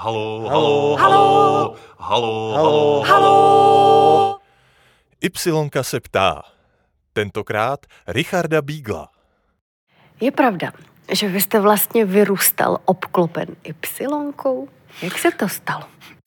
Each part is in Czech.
Halo, Halo. halo, halo, halo, Halo. Ypsilonka se ptá. Tentokrát Richarda Bígla. Je pravda, že vy jste vlastně vyrůstal obklopen ypsilonkou? Jak se to stalo?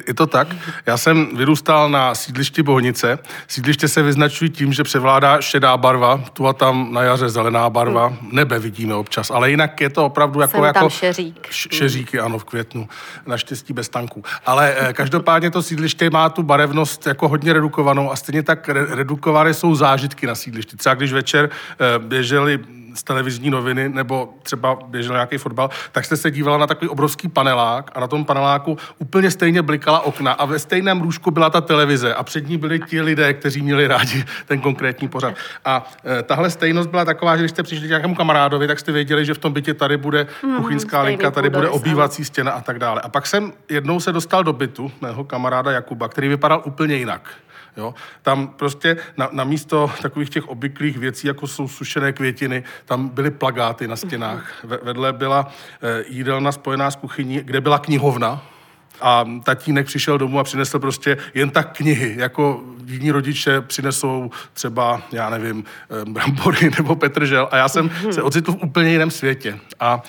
Je to tak. Já jsem vyrůstal na sídlišti Bohnice. Sídliště se vyznačují tím, že převládá šedá barva, tu a tam na jaře zelená barva. Nebe vidíme občas, ale jinak je to opravdu jako... Jsem jako tam šeřík. Š- šeříky, ano, v květnu. Naštěstí bez tanků. Ale eh, každopádně to sídliště má tu barevnost jako hodně redukovanou a stejně tak re- redukované jsou zážitky na sídlišti. Třeba když večer eh, běželi z televizní noviny nebo třeba běžel nějaký fotbal, tak jste se dívala na takový obrovský panelák a na tom paneláku úplně stejně blikala okna a ve stejném růžku byla ta televize a před ní byli ti lidé, kteří měli rádi ten konkrétní pořad. A e, tahle stejnost byla taková, že když jste přišli k nějakému kamarádovi, tak jste věděli, že v tom bytě tady bude kuchyňská stejný linka, tady bude obývací stěna a tak dále. A pak jsem jednou se dostal do bytu mého kamaráda Jakuba, který vypadal úplně jinak. Jo? Tam prostě na, na místo takových těch obvyklých věcí, jako jsou sušené květiny, tam byly plagáty na stěnách. Ve, vedle byla e, jídelna spojená s kuchyní, kde byla knihovna, a tatínek přišel domů a přinesl prostě jen tak knihy, jako jiní rodiče přinesou třeba, já nevím, eh, brambory nebo petržel. A já jsem se ocitl v úplně jiném světě. A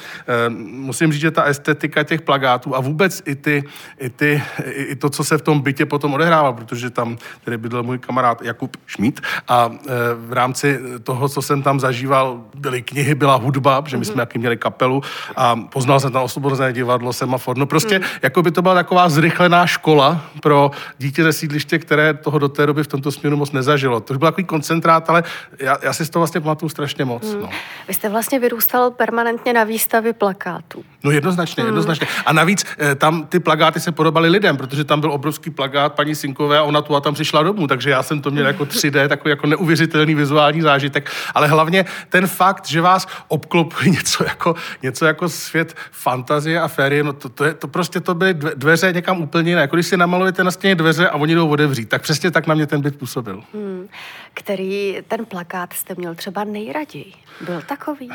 e, musím říct, že ta estetika těch plagátů a vůbec i, ty, i, ty, i, i to, co se v tom bytě potom odehrává, protože tam tedy bydlel můj kamarád Jakub Šmít a e, v rámci toho, co jsem tam zažíval, byly knihy, byla hudba, protože my jsme jaký měli kapelu a poznal jsem tam osvobozené divadlo, semafor. No prostě, jako by to byla taková zrychlená škola pro dítě ze sídliště, které toho do té doby v tomto směru moc nezažilo. To byl takový koncentrát, ale já, já si z toho vlastně pamatuju strašně moc. No. Vy jste vlastně vyrůstal permanentně na výstavě plakátů. No jednoznačně, jednoznačně. A navíc eh, tam ty plagáty se podobaly lidem, protože tam byl obrovský plagát paní Sinkové a ona tu a tam přišla domů, takže já jsem to měl jako 3D, takový jako neuvěřitelný vizuální zážitek. Ale hlavně ten fakt, že vás obklopuje něco jako, něco jako svět fantazie a férie, no to, to, je, to prostě to byly dveře někam úplně jiné. Jako když si namalujete na stěně dveře a oni jdou otevřít, tak přesně tak na mě ten byt působil. Hmm. Který ten plakát jste měl třeba nejraději? Byl takový?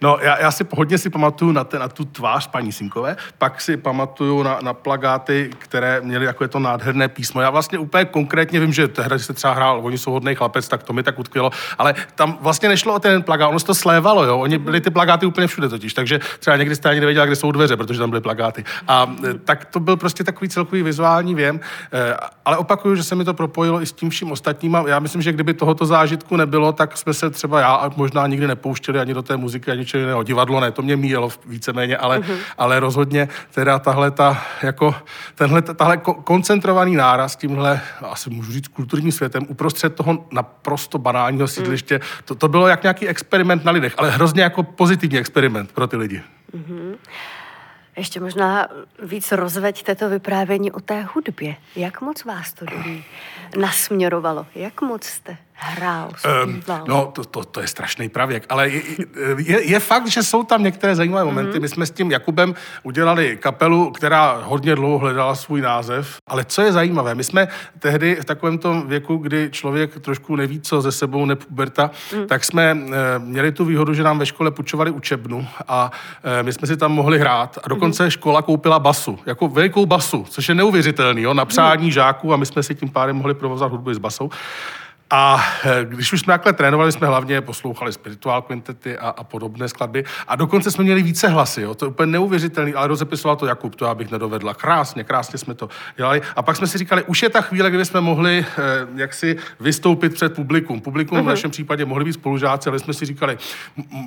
No, já, já si hodně si pamatuju na, ten, na tu tvář paní Sinkové, pak si pamatuju na, na plagáty, které měly jako je to nádherné písmo. Já vlastně úplně konkrétně vím, že tehdy se třeba hrál Oni jsou hodný chlapec, tak to mi tak utkvělo, ale tam vlastně nešlo o ten plagát, ono se to slévalo, jo. Oni byli ty plagáty úplně všude totiž, takže třeba někdy jste ani nevěděla, kde jsou dveře, protože tam byly plagáty. A e, tak to byl prostě takový celkový vizuální věm, E, ale opakuju, že se mi to propojilo i s tím vším ostatním já myslím, že kdyby tohoto zážitku nebylo, tak jsme se třeba já možná nikdy nepouštěli ani do té muziky, ani ničeho jiného. Divadlo ne, to mě míjelo víceméně, ale, uh-huh. ale rozhodně teda tahle ta, jako, tenhle, tahle ko- koncentrovaný náraz tímhle, asi můžu říct, kulturním světem uprostřed toho naprosto banálního sídliště, to, to bylo jak nějaký experiment na lidech, ale hrozně jako pozitivní experiment pro ty lidi. Ještě možná víc rozveďte to vyprávění o té hudbě. Jak moc vás to nasměrovalo? Jak moc jste hrál, zpíval? No, to, to, to je strašný pravěk, ale je, je, je fakt, že jsou tam některé zajímavé momenty. Mm-hmm. My jsme s tím Jakubem udělali kapelu, která hodně dlouho hledala svůj název, ale co je zajímavé, my jsme tehdy v takovém tom věku, kdy člověk trošku neví, co ze sebou nepuberta, mm. tak jsme e, měli tu výhodu, že nám ve škole půjčovali učebnu a e, my jsme si tam mohli hrát a dokonce mm. škola koupila basu, jako velikou basu, což je neuvěřitelný, jo, na přání mm. žáků a my jsme si tím pádem mohli provozovat hudbu s basou. A eh, když už jsme takhle trénovali, jsme hlavně poslouchali spirituál kvintety a, a podobné skladby. A dokonce jsme měli více hlasy, jo. to je úplně neuvěřitelný, ale rozepisoval to Jakub, to já bych nedovedla. Krásně, krásně jsme to dělali. A pak jsme si říkali, už je ta chvíle, kdy jsme mohli eh, jaksi vystoupit před publikum. Publikum uh-huh. v našem případě mohli být spolužáci, ale jsme si říkali,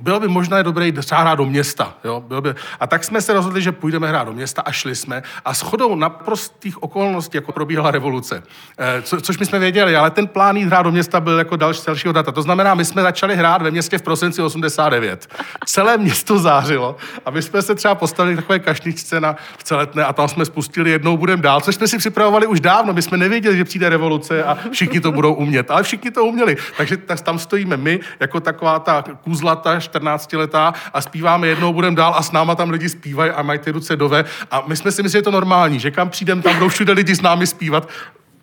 bylo by možná dobré jít hrát do města. Jo? Bylo by... A tak jsme se rozhodli, že půjdeme hrát do města a šli jsme. A shodou naprostých okolností, jako probíhala revoluce, eh, co, což my jsme věděli, ale ten plán jít hrát do města byl jako další, dalšího data. To znamená, my jsme začali hrát ve městě v prosinci 89. Celé město zářilo a my jsme se třeba postavili takové kašničce na v celetné a tam jsme spustili jednou budem dál, což jsme si připravovali už dávno. My jsme nevěděli, že přijde revoluce a všichni to budou umět, ale všichni to uměli. Takže tak, tam stojíme my, jako taková ta kůzlata 14-letá a zpíváme jednou budem dál a s náma tam lidi zpívají a mají ty ruce dove. A my jsme si mysleli, že je to normální, že kam přijdem, tam budou všude lidi s námi zpívat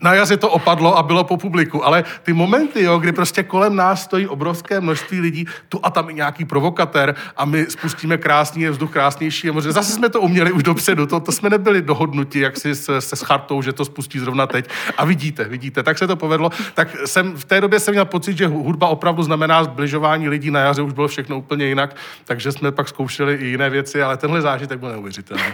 na jaře to opadlo a bylo po publiku, ale ty momenty, jo, kdy prostě kolem nás stojí obrovské množství lidí, tu a tam i nějaký provokatér a my spustíme krásný, je vzduch krásnější a možná zase jsme to uměli už dopředu, to, to jsme nebyli dohodnuti, jak si se, se s chartou, že to spustí zrovna teď. A vidíte, vidíte, tak se to povedlo. Tak jsem v té době jsem měl pocit, že hudba opravdu znamená zbližování lidí na jaře, už bylo všechno úplně jinak, takže jsme pak zkoušeli i jiné věci, ale tenhle zážitek byl neuvěřitelný.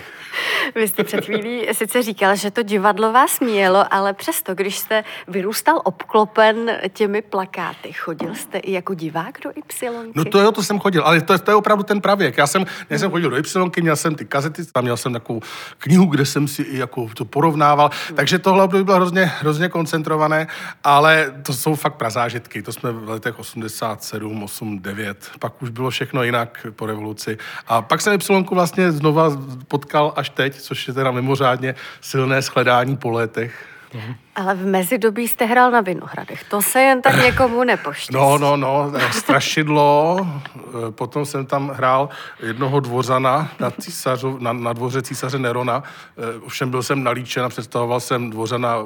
Vy jste před chvílí sice říkal, že to divadlo vás mělo, ale přesto, když jste vyrůstal obklopen těmi plakáty, chodil jste i jako divák do Y? No to jo, to jsem chodil, ale to, to je opravdu ten pravěk. Já jsem, já jsem chodil do Y, měl jsem ty kazety, tam měl jsem takovou knihu, kde jsem si i jako to porovnával, hmm. takže tohle období bylo hrozně, hrozně koncentrované, ale to jsou fakt prazážitky, to jsme v letech 87, 8, 9, pak už bylo všechno jinak po revoluci. A pak jsem Y vlastně znova potkal až teď, což je teda mimořádně silné shledání po letech. Ale v mezidobí jste hrál na Vinohradech. To se jen tak někomu nepoštěstí. No, no, no, strašidlo. Eh, potom jsem tam hrál jednoho dvořana na, císařu, na, na dvoře císaře Nerona. Eh, ovšem byl jsem nalíčen a představoval jsem dvořana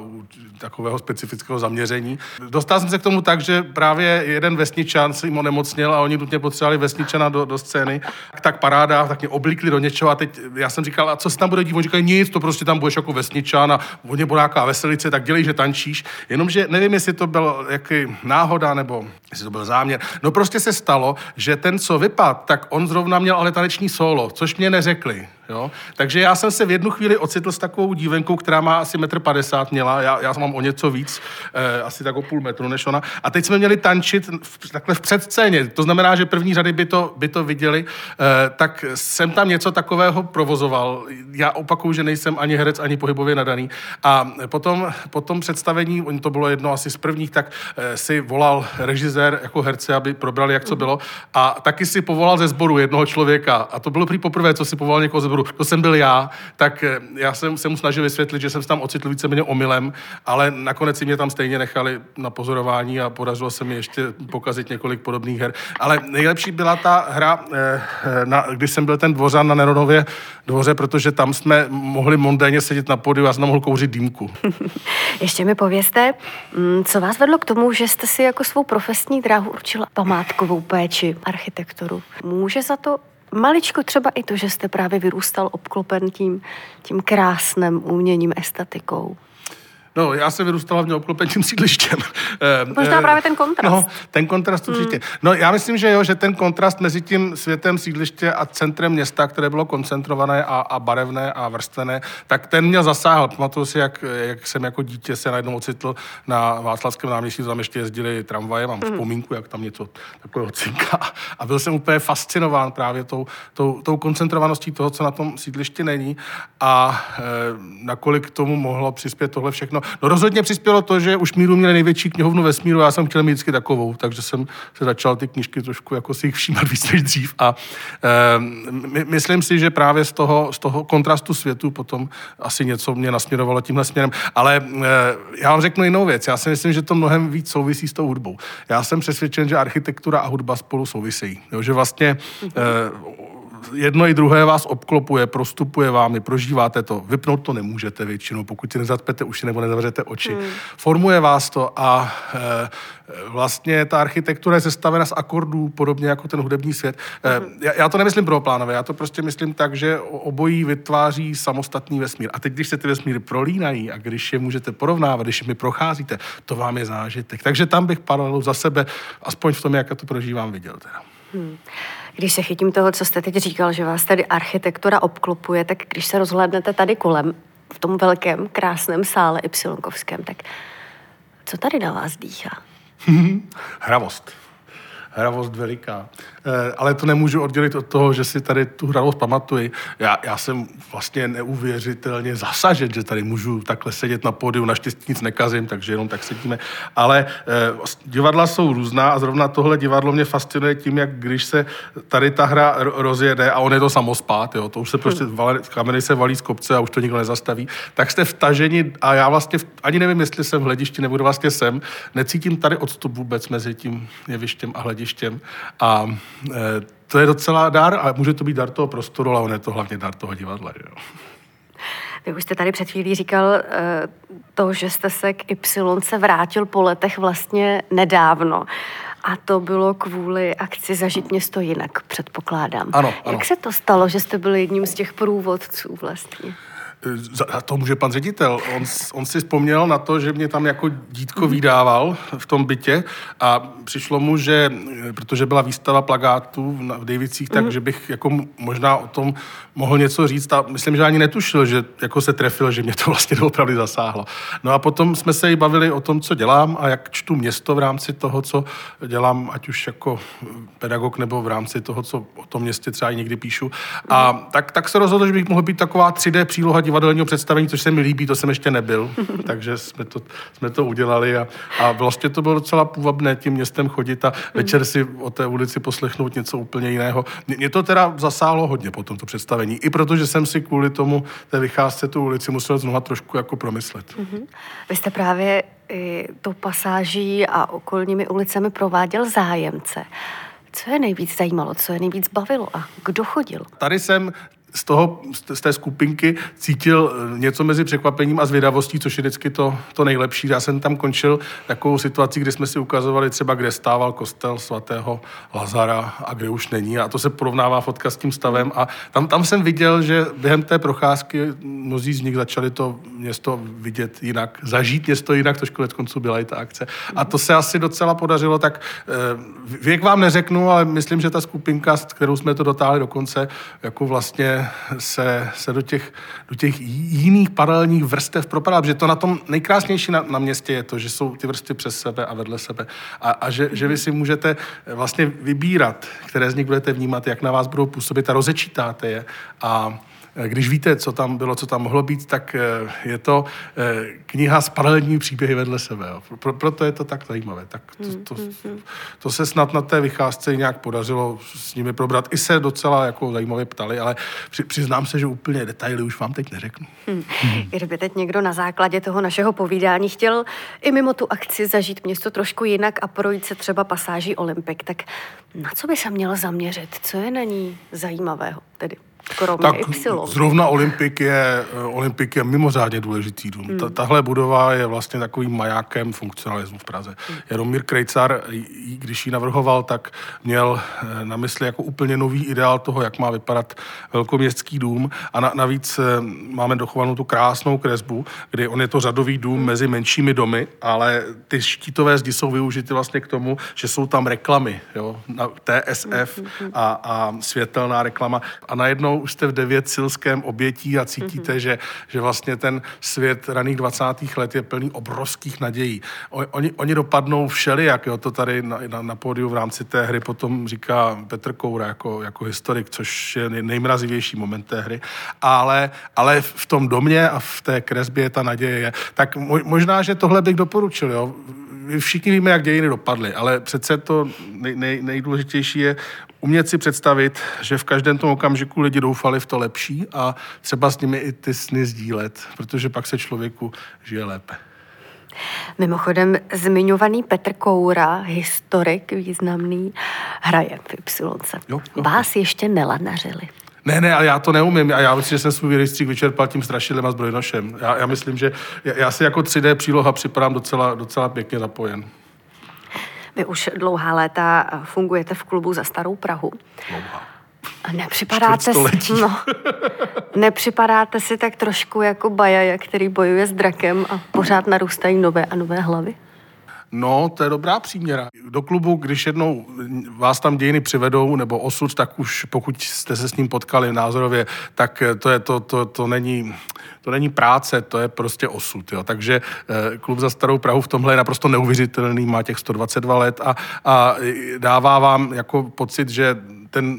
takového specifického zaměření. Dostal jsem se k tomu tak, že právě jeden vesničan si jim onemocněl a oni nutně potřebovali vesničana do, do scény. Tak paráda, tak mě oblíkli do něčeho a teď já jsem říkal, a co se tam bude dít? Oni říkali, nic, to prostě tam budeš jako vesničan a oni bude nějaká veselice, tak dělej dělej, že tančíš, jenomže nevím, jestli to byl jaký náhoda nebo jestli to byl záměr. No prostě se stalo, že ten, co vypad, tak on zrovna měl ale taneční solo, což mě neřekli. Jo? Takže já jsem se v jednu chvíli ocitl s takovou dívenkou, která má asi 1,50 m měla, já, já mám o něco víc, eh, asi tak o půl metru než ona. A teď jsme měli tančit v, takhle v předscéně, to znamená, že první řady by to, by to viděli, eh, tak jsem tam něco takového provozoval. Já opakuju, že nejsem ani herec, ani pohybově nadaný. A potom, potom představení, to bylo jedno asi z prvních, tak eh, si volal režisér jako herce, aby probrali, jak co bylo. A taky si povolal ze sboru jednoho člověka. A to bylo prý poprvé, co si povolal někoho ze sboru názoru, to jsem byl já, tak eh, já jsem se mu snažil vysvětlit, že jsem se tam ocitl víceméně omylem, ale nakonec si mě tam stejně nechali na pozorování a podařilo se mi ještě pokazit několik podobných her. Ale nejlepší byla ta hra, eh, na, když jsem byl ten dvořan na Neronově dvoře, protože tam jsme mohli mondéně sedět na podiu a jsem kouřit dýmku. ještě mi povězte, mm, co vás vedlo k tomu, že jste si jako svou profesní dráhu určila památkovou péči, architekturu. Může za to Maličko třeba i to, že jste právě vyrůstal obklopen tím, tím krásným uměním, estetikou. No, já jsem vyrůstal hlavně obklopením sídlištěm. Eh, Možná eh, právě ten kontrast. No, ten kontrast hmm. určitě. No, já myslím, že jo, že ten kontrast mezi tím světem sídliště a centrem města, které bylo koncentrované a, a barevné a vrstvené, tak ten mě zasáhl. Pamatuju si, jak, jak jsem jako dítě se najednou ocitl na Václavském náměstí, tam ještě jezdili tramvaje, mám hmm. vzpomínku, jak tam něco takového cinká. A byl jsem úplně fascinován právě tou, tou, tou koncentrovaností toho, co na tom sídlišti není a e, nakolik tomu mohlo přispět tohle všechno. No rozhodně přispělo to, že už míru měli největší knihovnu ve smíru, já jsem chtěl mít vždycky takovou, takže jsem se začal ty knížky trošku jako si jich všímat víc než dřív. A e, my, myslím si, že právě z toho, z toho kontrastu světu potom asi něco mě nasměrovalo tímhle směrem, ale e, já vám řeknu jinou věc, já si myslím, že to mnohem víc souvisí s tou hudbou. Já jsem přesvědčen, že architektura a hudba spolu souvisejí, jo, že vlastně e, jedno i druhé vás obklopuje, prostupuje vámi, prožíváte to. Vypnout to nemůžete většinou, pokud si nezapete uši nebo nezavřete oči. Hmm. Formuje vás to a e, vlastně ta architektura je sestavena z akordů, podobně jako ten hudební svět. E, já, já to nemyslím prvoplánově, já to prostě myslím tak, že obojí vytváří samostatný vesmír. A teď, když se ty vesmíry prolínají a když je můžete porovnávat, když mi procházíte, to vám je zážitek. Takže tam bych paralelu za sebe, aspoň v tom, jak to prožívám, viděl. Teda. Hmm. Když se chytím toho, co jste teď říkal, že vás tady architektura obklopuje, tak když se rozhlédnete tady kolem, v tom velkém, krásném sále Ypsilonkovském, tak co tady na vás dýchá? Hravost hravost veliká. E, ale to nemůžu oddělit od toho, že si tady tu hravost pamatuji. Já, já jsem vlastně neuvěřitelně zasažen, že tady můžu takhle sedět na pódiu, naštěstí nic nekazím, takže jenom tak sedíme. Ale e, divadla jsou různá a zrovna tohle divadlo mě fascinuje tím, jak když se tady ta hra rozjede a on je to samospát, jo, to už se prostě hmm. vale, kameny se valí z kopce a už to nikdo nezastaví, tak jste vtaženi a já vlastně v, ani nevím, jestli jsem v hledišti nebo vlastně jsem, necítím tady odstup vůbec mezi tím jevištěm a hledištěm hledištěm. A e, to je docela dar a může to být dar toho prostoru, ale on je to hlavně dar toho divadla. Jo. Vy už jste tady před chvílí říkal eh, to, že jste se k Y se vrátil po letech vlastně nedávno. A to bylo kvůli akci Zažít město jinak, předpokládám. Ano, ano. Jak se to stalo, že jste byl jedním z těch průvodců vlastně? Za to může pan ředitel. On, on si vzpomněl na to, že mě tam jako dítko vydával v tom bytě a přišlo mu, že, protože byla výstava plagátů v Davicích, tak že bych jako možná o tom mohl něco říct a myslím, že ani netušil, že jako se trefil, že mě to vlastně opravdu zasáhlo. No a potom jsme se i bavili o tom, co dělám a jak čtu město v rámci toho, co dělám, ať už jako pedagog nebo v rámci toho, co o tom městě třeba i někdy píšu. A tak, tak se rozhodl, že bych mohl být taková 3D příloha divadelního představení, což se mi líbí, to jsem ještě nebyl, takže jsme to, jsme to udělali a, a vlastně to bylo docela půvabné tím městem chodit a večer si o té ulici poslechnout něco úplně jiného. Mě, to teda zasáhlo hodně po tomto představení, i protože jsem si kvůli tomu té vycházce tu ulici musel znovu trošku jako promyslet. Mm-hmm. Vy jste právě i tou pasáží a okolními ulicemi prováděl zájemce. Co je nejvíc zajímalo, co je nejvíc bavilo a kdo chodil? Tady jsem z, toho, z té skupinky cítil eh, něco mezi překvapením a zvědavostí, což je vždycky to, to nejlepší. Já jsem tam končil takovou situaci, kdy jsme si ukazovali třeba, kde stával kostel svatého Lazara a kde už není. A to se porovnává fotka s tím stavem. A tam, tam jsem viděl, že během té procházky mnozí z nich začali to město vidět jinak, zažít město jinak, to konec konců byla i ta akce. A to se asi docela podařilo, tak eh, věk vám neřeknu, ale myslím, že ta skupinka, s kterou jsme to dotáhli do konce, jako vlastně se, se do, těch, do těch jiných paralelních vrstev propadá, protože to na tom nejkrásnější na, na městě je to, že jsou ty vrstvy přes sebe a vedle sebe. A, a že, že vy si můžete vlastně vybírat, které z nich budete vnímat, jak na vás budou působit a rozečítáte je. A když víte, co tam bylo, co tam mohlo být, tak eh, je to eh, kniha s paralelními příběhy vedle sebe. Pro, proto je to tak zajímavé. Tak to, to, to se snad na té vycházce nějak podařilo s nimi probrat. I se docela jako zajímavě ptali, ale při, přiznám se, že úplně detaily už vám teď neřeknu. Hmm. Kdyby teď někdo na základě toho našeho povídání chtěl i mimo tu akci zažít město trošku jinak a projít se třeba pasáží Olympik, tak na co by se měl zaměřit? Co je na ní zajímavého tedy? Kromě tak Y. Zrovna Olympik je, eh, Olympik je mimořádně důležitý dům. Hmm. Tahle budova je vlastně takovým majákem funkcionalismu v Praze. Hmm. Jaromír Krejcar, když ji navrhoval, tak měl eh, na mysli jako úplně nový ideál toho, jak má vypadat velkoměstský dům. A na, navíc eh, máme dochovanou tu krásnou kresbu, kdy on je to řadový dům hmm. mezi menšími domy, ale ty štítové zdi jsou využity vlastně k tomu, že jsou tam reklamy, jo, na TSF hmm, hmm, a, a světelná reklama. A najednou už jste v devět silském obětí a cítíte, mm-hmm. že, že vlastně ten svět raných 20. let je plný obrovských nadějí. Oni, oni dopadnou všelijak, jo, to tady na, na, na pódiu v rámci té hry potom říká Petr Koura jako, jako historik, což je nejmrazivější moment té hry, ale, ale v tom domě a v té kresbě ta naděje je. Tak možná, že tohle bych doporučil, jo všichni víme, jak dějiny dopadly, ale přece to nej, nej, nejdůležitější je umět si představit, že v každém tom okamžiku lidi doufali v to lepší a třeba s nimi i ty sny sdílet, protože pak se člověku žije lépe. Mimochodem, zmiňovaný Petr Koura, historik významný, hraje v Y. Jo, jo. Vás ještě nelanařili. Ne, ne, ale já to neumím. A já myslím, že jsem svůj rejstřík vyčerpal tím strašidlem a zbrojnošem. Já, já myslím, že já, já si jako 3D příloha připadám docela, docela pěkně zapojen. Vy už dlouhá léta fungujete v klubu za Starou Prahu. Dlouhá. Nepřipadáte si, no, nepřipadáte si tak trošku jako Bajaja, který bojuje s drakem a pořád narůstají nové a nové hlavy? No, to je dobrá příměra. Do klubu, když jednou vás tam dějiny přivedou, nebo osud, tak už pokud jste se s ním potkali názorově, tak to, je, to, to, to, není, to není práce, to je prostě osud. Jo. Takže eh, klub za Starou Prahu v tomhle je naprosto neuvěřitelný, má těch 122 let a, a dává vám jako pocit, že ten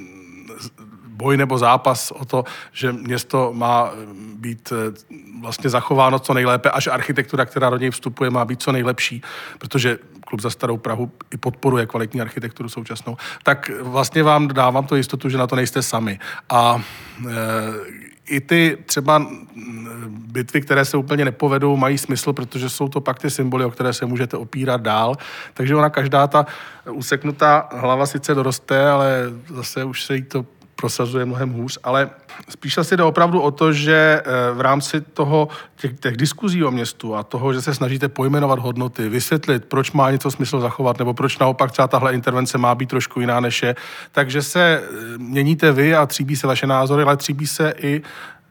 boj nebo zápas o to, že město má být eh, vlastně zachováno co nejlépe, až architektura, která do něj vstupuje, má být co nejlepší, protože klub za Starou Prahu i podporuje kvalitní architekturu současnou, tak vlastně vám dávám to jistotu, že na to nejste sami. A e, i ty třeba bitvy, které se úplně nepovedou, mají smysl, protože jsou to pak ty symboly, o které se můžete opírat dál. Takže ona každá ta useknutá hlava sice doroste, ale zase už se jí to prosazuje mnohem hůř, ale spíš asi jde opravdu o to, že eh, v rámci toho, těch, těch diskuzí o městu a toho, že se snažíte pojmenovat hodnoty, vysvětlit, proč má něco smysl zachovat, nebo proč naopak třeba tahle intervence má být trošku jiná než je, takže se eh, měníte vy a tříbí se vaše názory, ale tříbí se i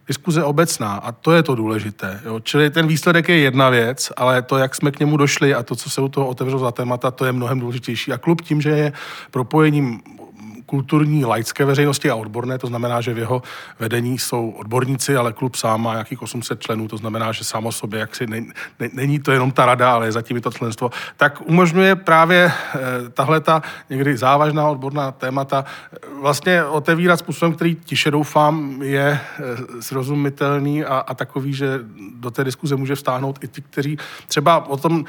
diskuze obecná a to je to důležité. Jo? Čili ten výsledek je jedna věc, ale to, jak jsme k němu došli a to, co se u toho otevřelo za témata, to je mnohem důležitější. A klub tím, že je propojením kulturní laické veřejnosti a odborné, to znamená, že v jeho vedení jsou odborníci, ale klub sám má nějakých 800 členů, to znamená, že sám o sobě jaksi ne, ne, není to jenom ta rada, ale je zatím i to členstvo, tak umožňuje právě eh, tahle ta někdy závažná odborná témata. Eh, vlastně otevírat způsobem, který tiše doufám je eh, srozumitelný a, a takový, že do té diskuze může vstáhnout i ti, kteří třeba o tom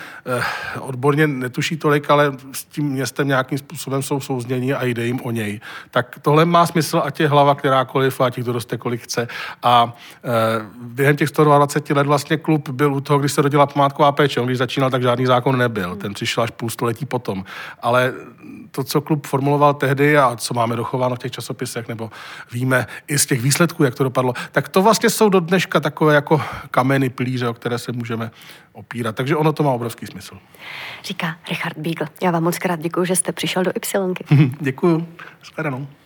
odborně netuší tolik, ale s tím městem nějakým způsobem jsou souznění a jde jim o něj. Tak tohle má smysl, ať je hlava kterákoliv, ať jich to roste kolik chce. A e, během těch 120 let vlastně klub byl u toho, když se rodila památková péče. On když začínal, tak žádný zákon nebyl. Ten přišel až půl století potom. Ale to, co klub formuloval tehdy a co máme dochováno v těch časopisech, nebo víme i z těch výsledků, jak to dopadlo, tak to vlastně jsou do dneška takové jako kameny, pilíře, o které se můžeme opírat. Takže ono to má obrovský smysl. Říká Richard Beagle. Já vám moc krát děkuji, že jste přišel do Y. děkuji. Os caras não.